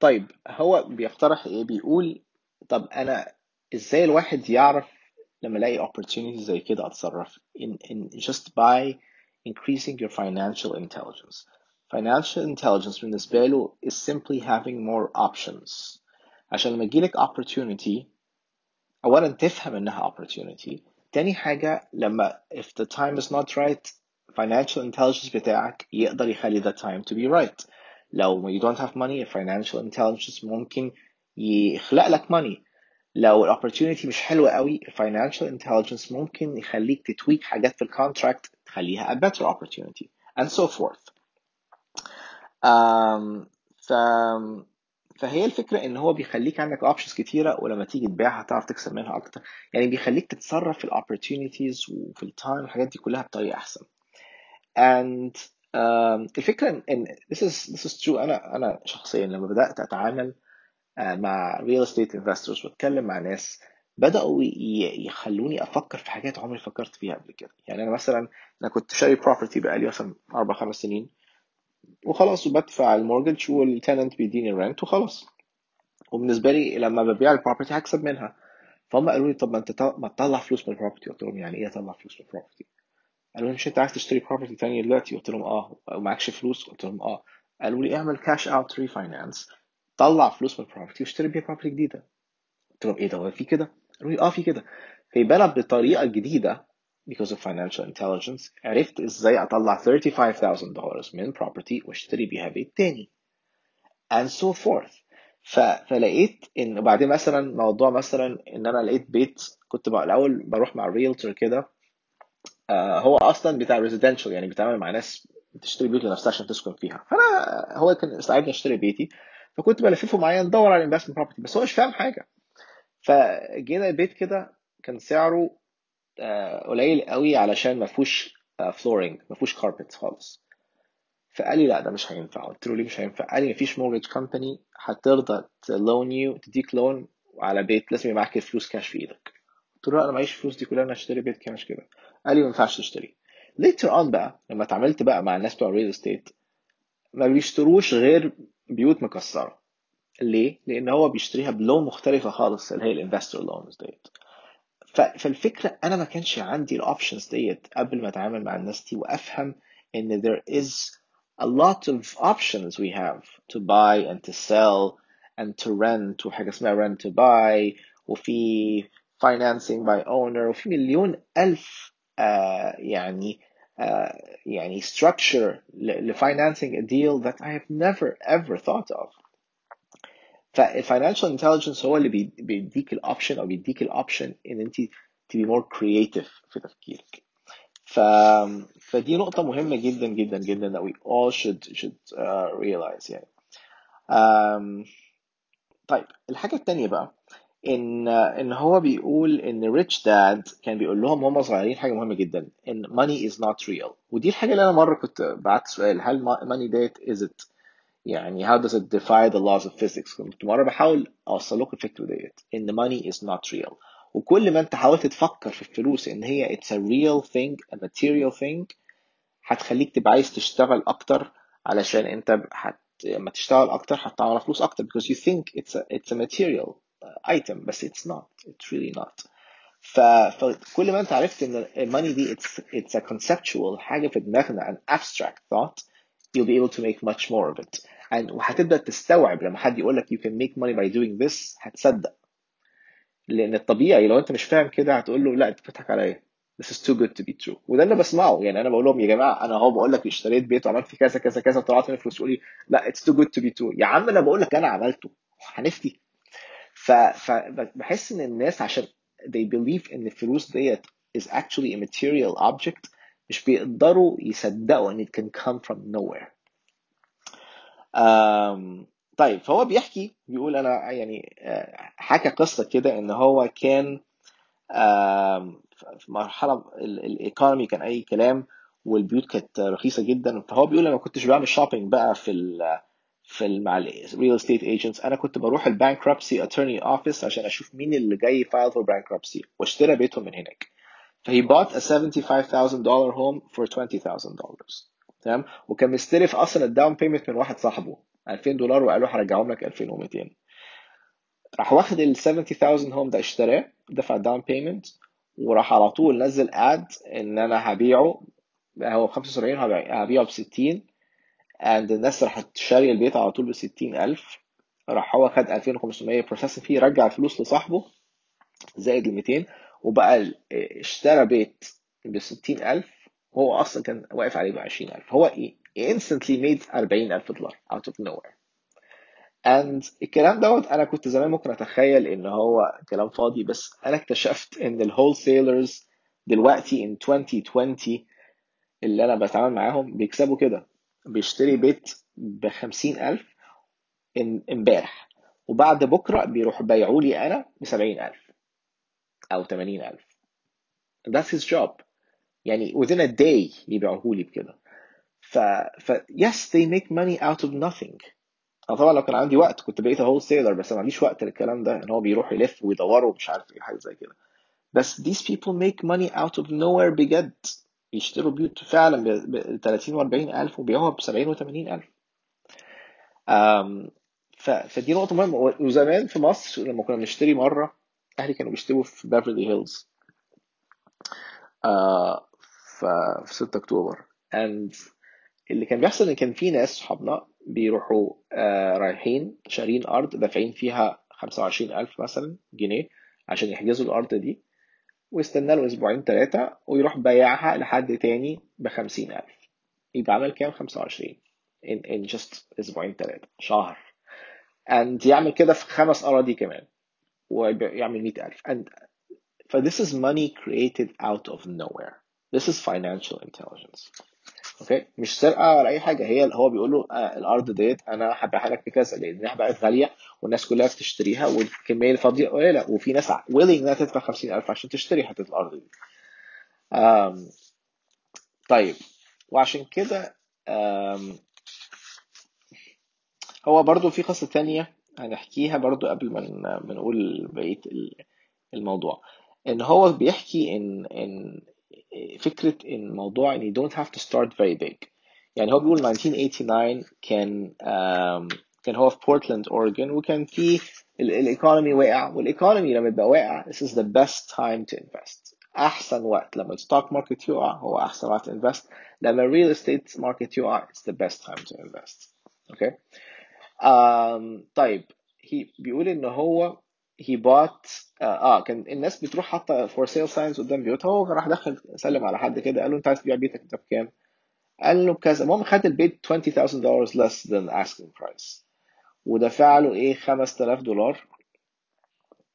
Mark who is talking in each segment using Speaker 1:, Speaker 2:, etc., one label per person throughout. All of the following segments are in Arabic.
Speaker 1: طيب هو بيقترح إيه بيقول طب أنا إزاي الواحد يعرف لما الاقي opportunity زي كده اتصرف in, in just by increasing your financial intelligence financial intelligence بالنسبة له is simply having more options عشان لما يجيلك opportunity اولا تفهم انها opportunity تاني حاجة لما if the time is not right financial intelligence بتاعك يقدر يخلي the time to be right لو you don't have money financial intelligence ممكن يخلق لك money. لو ال opportunity مش حلوة قوي financial intelligence ممكن يخليك ت tweak حاجات في ال contract تخليها a better opportunity and so forth. Um, ف... فهي الفكرة إن هو بيخليك عندك options كتيرة ولما تيجي تبيعها تعرف تكسب منها أكتر. يعني بيخليك تتصرف في ال opportunities وفي ال time والحاجات دي كلها بطريقة أحسن. And الفكرة ان this is this is true. أنا أنا شخصيا لما بدأت أتعامل مع real estate investors وأتكلم مع ناس بدأوا يخلوني أفكر في حاجات عمري فكرت فيها قبل كده. يعني أنا مثلا أنا كنت شاري property بقالي مثلا أربع خمس سنين وخلاص وبدفع ال mortgage وال tenant بيديني ال rent وخلاص. وبالنسبة لي لما ببيع ال property هكسب منها. فهم قالوا لي طب ما أنت ما تطلع فلوس من ال property قلت لهم يعني إيه أطلع فلوس من ال property قالوا لي مش انت عايز تشتري property تانية دلوقتي؟ قلت لهم آه. ومعكش فلوس؟ قلت لهم آه. قالوا لي اعمل cash out refinance طلع فلوس من ال property واشتري بيها property جديدة. قلت لهم إيه ده؟ هو في كده؟ قالوا لي آه في كده. فيبقى أنا بطريقة جديدة because of financial intelligence عرفت إزاي أطلع 35000 دولار من property واشتري بيها بيت تاني. And so forth. ف... فلقيت إن وبعدين مثلا موضوع مثلا إن أنا لقيت بيت كنت بقى الأول بروح مع ال realtor كده هو أصلا بتاع residential يعني بيتعامل مع ناس بتشتري بيوت لنفسها عشان تسكن فيها. فأنا هو كان ساعدني أشتري بيتي فكنت بلففه معايا ندور على investment property بس هو مش فاهم حاجة. فجينا البيت كده كان سعره قليل قوي علشان ما فيهوش flooring ما فيهوش carpet خالص. فقال لي لا ده مش هينفع. قلت له ليه مش هينفع؟ قال لي مفيش mortgage company هترضى ت loan you تديك loan على بيت لازم يبقى معاك الفلوس كاش في إيدك. قلت له لا أنا معيش فلوس دي كلها أنا اشتري بيت كاش كده. قال لي ما ينفعش تشتري. Later on بقى لما اتعاملت بقى مع الناس بتوع ال real estate ما بيشتروش غير بيوت مكسرة. ليه؟ لأن هو بيشتريها ب loan مختلفة خالص اللي هي ال investor loans ديت. فالفكرة أنا ما كانش عندي ال options ديت قبل ما أتعامل مع الناس دي وأفهم إن there is a lot of options we have to buy and to sell and to rent وحاجة اسمها rent to buy وفي financing by owner وفي مليون uh, يعني uh, يعني structure ل financing a deal that I have never ever thought of. فال financial intelligence هو اللي بيديك ال option أو بيديك ال option إن أنت تبقي more creative في تفكيرك. ف... فدي نقطة مهمة جدا جدا جدا that we all should should uh, realize يعني. um, طيب الحاجة التانية بقى إن إن هو بيقول إن ريتش داد كان بيقول لهم هم صغيرين حاجة مهمة جدا. إن money is not real. ودي الحاجة اللي أنا مرة كنت بعت سؤال هل money ديت is it يعني how does it defy the laws of physics كنت مرة بحاول أوصل لكم الفكرة ديت. إن money is not real. وكل ما أنت حاولت تفكر في الفلوس إن هي it's a real thing a material thing هتخليك تبقى عايز تشتغل أكتر علشان هت... لما تشتغل أكتر هتطلع فلوس أكتر. because you think it's a, it's a material. Item بس not. It's really not. ف... فكل ما أنت عرفت إن money دي it's, it's a conceptual حاجة في دماغنا an abstract thought you'll be able to make much more of it. And وهتبدأ تستوعب لما حد يقول لك you can make money by doing this هتصدق. لأن الطبيعي لو انت مش فاهم كده هتقول له لا انت بتضحك عليا. This is too good to be true. وده اللي بسمعه. يعني أنا بقول لهم يا جماعة أنا أهو بقول لك اشتريت بيت وعملت فيه كذا كذا كذا وطلعت من فلوس يقول لي لا it's too good to be true. يا عم أنا بقول لك أنا عملته. هنفتي فبحس إن الناس عشان they believe إن الفلوس ديت is actually a material object مش بيقدروا يصدقوا إن it can come from nowhere. um, طيب فهو بيحكي بيقول أنا يعني حكى قصة كده إن هو كان في مرحلة ال economy كان أي كلام والبيوت كانت رخيصة جدا فهو بيقول أنا ما كنتش بعمل shopping بقى في ال في مع ال real estate agents أنا كنت بروح ال bankruptcy attorney office عشان أشوف مين اللي جاي file for bankruptcy واشترى بيتهم من هناك. فهي bought a $75,000 home for $20,000 تمام؟ وكان مستلف أصلا ال down payment من واحد صاحبه 2000 دولار وقالوا هرجعهم لك 2200 راح واخد ال 70000 home ده اشتراه دفع down payment وراح على طول نزل ad إن أنا هبيعه هو ب 75 هبيع- هبيعه ب 60 and الناس راحت شاريه البيت على طول ب 60000 راح هو خد 2500 processing fee رجع الفلوس لصاحبه زائد ال 200 وبقى اشترى بيت ب 60000 وهو أصلا كان واقف عليه ب 20000 هو instantly made 40000 دولار out of nowhere. And الكلام دوت أنا كنت زمان ممكن أتخيل إن هو كلام فاضي بس أنا اكتشفت إن ال wholesalers دلوقتي in 2020 اللي أنا بتعامل معاهم بيكسبوا كده. بيشتري بيت ب 50000 ام- امبارح وبعد بكرة بيروحوا بايعوا لي أنا ب 70000 أو 80000 that's his job. يعني within a day يبيعوه لي بكده. ف, ف yes they make money out of nothing. أنا طبعا لو كان عندي وقت كنت بقيت هول سيلر بس ما عنديش وقت للكلام ده إن هو بيروح يلف ويدور ومش عارف إيه حاجة زي كده. بس these people make money out of nowhere بجد. يشتروا بيوت فعلا ب 30 و 40 ألف وبيبيعوها ب 70 و 80 ألف. أم، ف- فدي نقطة مهمة. وزمان في مصر لما كنا بنشتري مرة أهلي كانوا بيشتروا في بيفرلي هيلز ف في 6 أكتوبر. And اللي كان بيحصل إن كان في ناس صحابنا بيروحوا آه رايحين شارين أرض دافعين فيها 25000 مثلا جنيه عشان يحجزوا الأرض دي. ويستنى له أسبوعين ثلاثة ويروح بايعها لحد تاني ب 50000 يبقى عمل كام؟ 25 in, in just أسبوعين ثلاثة شهر. And يعمل كده في خمس أراضي كمان. ويعمل 100000 and ف this is money created out of nowhere. This is financial intelligence. أوكي؟ مش سرقه ولا أي حاجة هي هو بيقول له آه الأرض ديت أنا هبيعها لك بكذا لانها بقت غالية والناس كلها بتشتريها والكمية الفاضيه قليلة وفي ناس willing إنها تدفع 50000 عشان تشتري حتة الأرض دي. طيب وعشان كده هو برضو في قصة تانية هنحكيها برضو قبل ما نقول بقية ال- الموضوع. إن هو بيحكي إن إن فكرة إن موضوع إن you don't have to start very big. يعني هو بيقول 1989 كان كان هو في بورتلاند اوريجون وكان في ال economy واقع. وال economy لما يبقى واقع this is the best time to invest. أحسن وقت. لما ال stock market يقع هو أحسن وقت invest لما ال real estate market يقع it's the best time to invest. okay um, طيب بيقول إن هو he bought آه آه، كان الناس بتروح حاطة for sale signs قدام بيوتها هو راح دخل سلم على حد كده قال له انت عايز تبيع بيتك ده بكام؟ قال له بكذا المهم خد البيت $20,000 less than asking price ودفع له إيه؟ 5000 دولار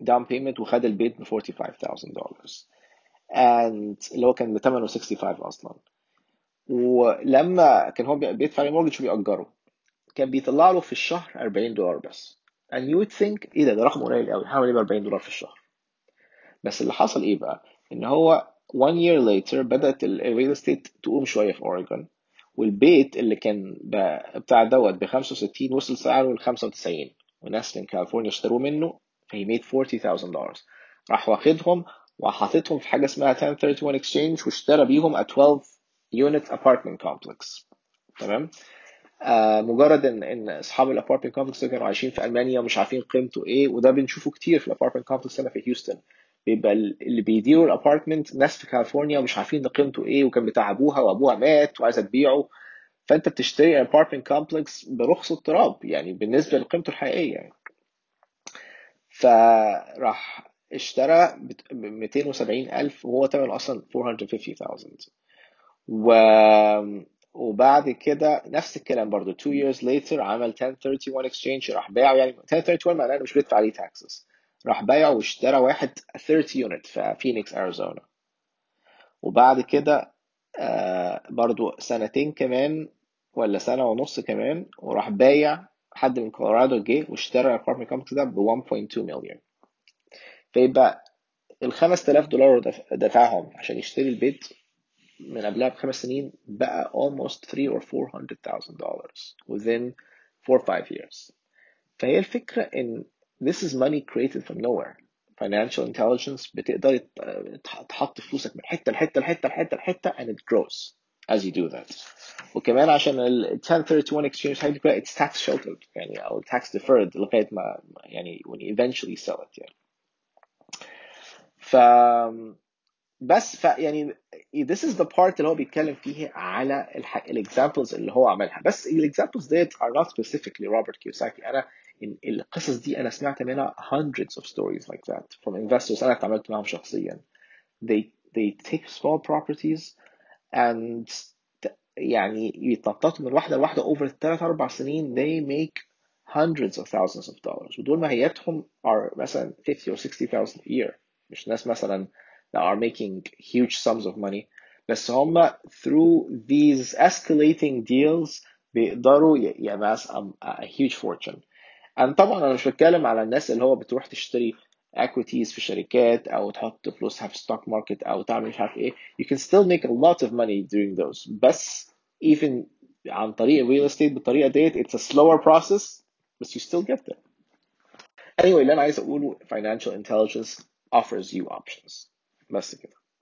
Speaker 1: down payment وخد البيت ب $45,000 and اللي هو كان بثمنه 65 أصلا. ولما كان هو بيدفع ال mortgage وبيأجره كان بيطلع له في الشهر 40 دولار بس. And you would think إيه ده؟ ده رقم قليل قوي. هعمل إيه ب 40 دولار في الشهر؟ بس اللي حصل إيه بقى؟ إن هو one year later بدأت ال real estate تقوم شوية في اوريجون والبيت اللي كان بتاع دوت ب 65 وصل سعره ل 95 وناس من كاليفورنيا اشتروا منه فهي made $40,000 راح واخدهم وحاططهم في حاجة اسمها 1031 exchange واشترى بيهم a 12 unit apartment complex. تمام؟ مجرد ان إن أصحاب ال apartment complex كانوا عايشين في ألمانيا ومش عارفين قيمته إيه وده بنشوفه كتير في ال apartment complex هنا في هيوستن. بيبقى ال- اللي بيديروا ال apartment ناس في كاليفورنيا ومش عارفين ده قيمته إيه وكان بتاع أبوها وأبوها مات وعايزة تبيعه. فأنت بتشتري ال apartment complex برخص التراب يعني بالنسبة لقيمته الحقيقية يعني. فراح اشترى ب 270 ألف وهو ثمنه أصلا 450,000 و وبعد كده نفس الكلام برضو. 2 years later عمل 1031 exchange راح باعه يعني. 1031 معناه إنه مش بيدفع عليه taxes. راح باعه واشترى واحد 30 unit في فينيكس اريزونا وبعد كده آه برضو سنتين كمان ولا سنة ونص كمان وراح بايع حد من كولورادو جه واشترى ال apartment complex ده ب 1.2 مليون فيبقى ال 5000 دولار دف- دفعهم عشان يشتري البيت من قبلها بخمس سنين بقى almost 3 or 400,000 dollars within 4 or 5 years فهي الفكرة إن this is money created from nowhere financial intelligence بتقدر تحط فلوسك من حتة لحتة لحتة لحتة لحتة and it grows as you do that وكمان عشان ال 1031 exchange حاجة كده it's tax sheltered يعني أو tax deferred لغاية ما يعني when you eventually sell it يعني ف بس ف يعني this is the part اللي هو بيتكلم فيه على الاكزامبلز اللي هو عملها بس الاكزامبلز ديت are not specifically Robert Kiyosaki انا القصص دي انا سمعت منها hundreds of stories like that from investors انا اتعاملت معاهم شخصيا they they take small properties and يعني يتنططوا من واحده لواحده over ثلاث اربع سنين they make hundreds of thousands of dollars ودول ماهيتهم are مثلا 50 or 60,000 a year مش ناس مثلا that are making huge sums of money بس هم through these escalating deals بيقدروا يamass a, a huge fortune and طبعا انا مش بتكلم على الناس اللي هو بتروح تشتري equities في شركات او تحط فلوسها في stock market او تعمل مش عارف ايه you can still make a lot of money doing those بس even عن طريق real estate بالطريقه ديت it's a slower process but you still get there anyway اللي انا عايز اقوله financial intelligence offers you options بس كده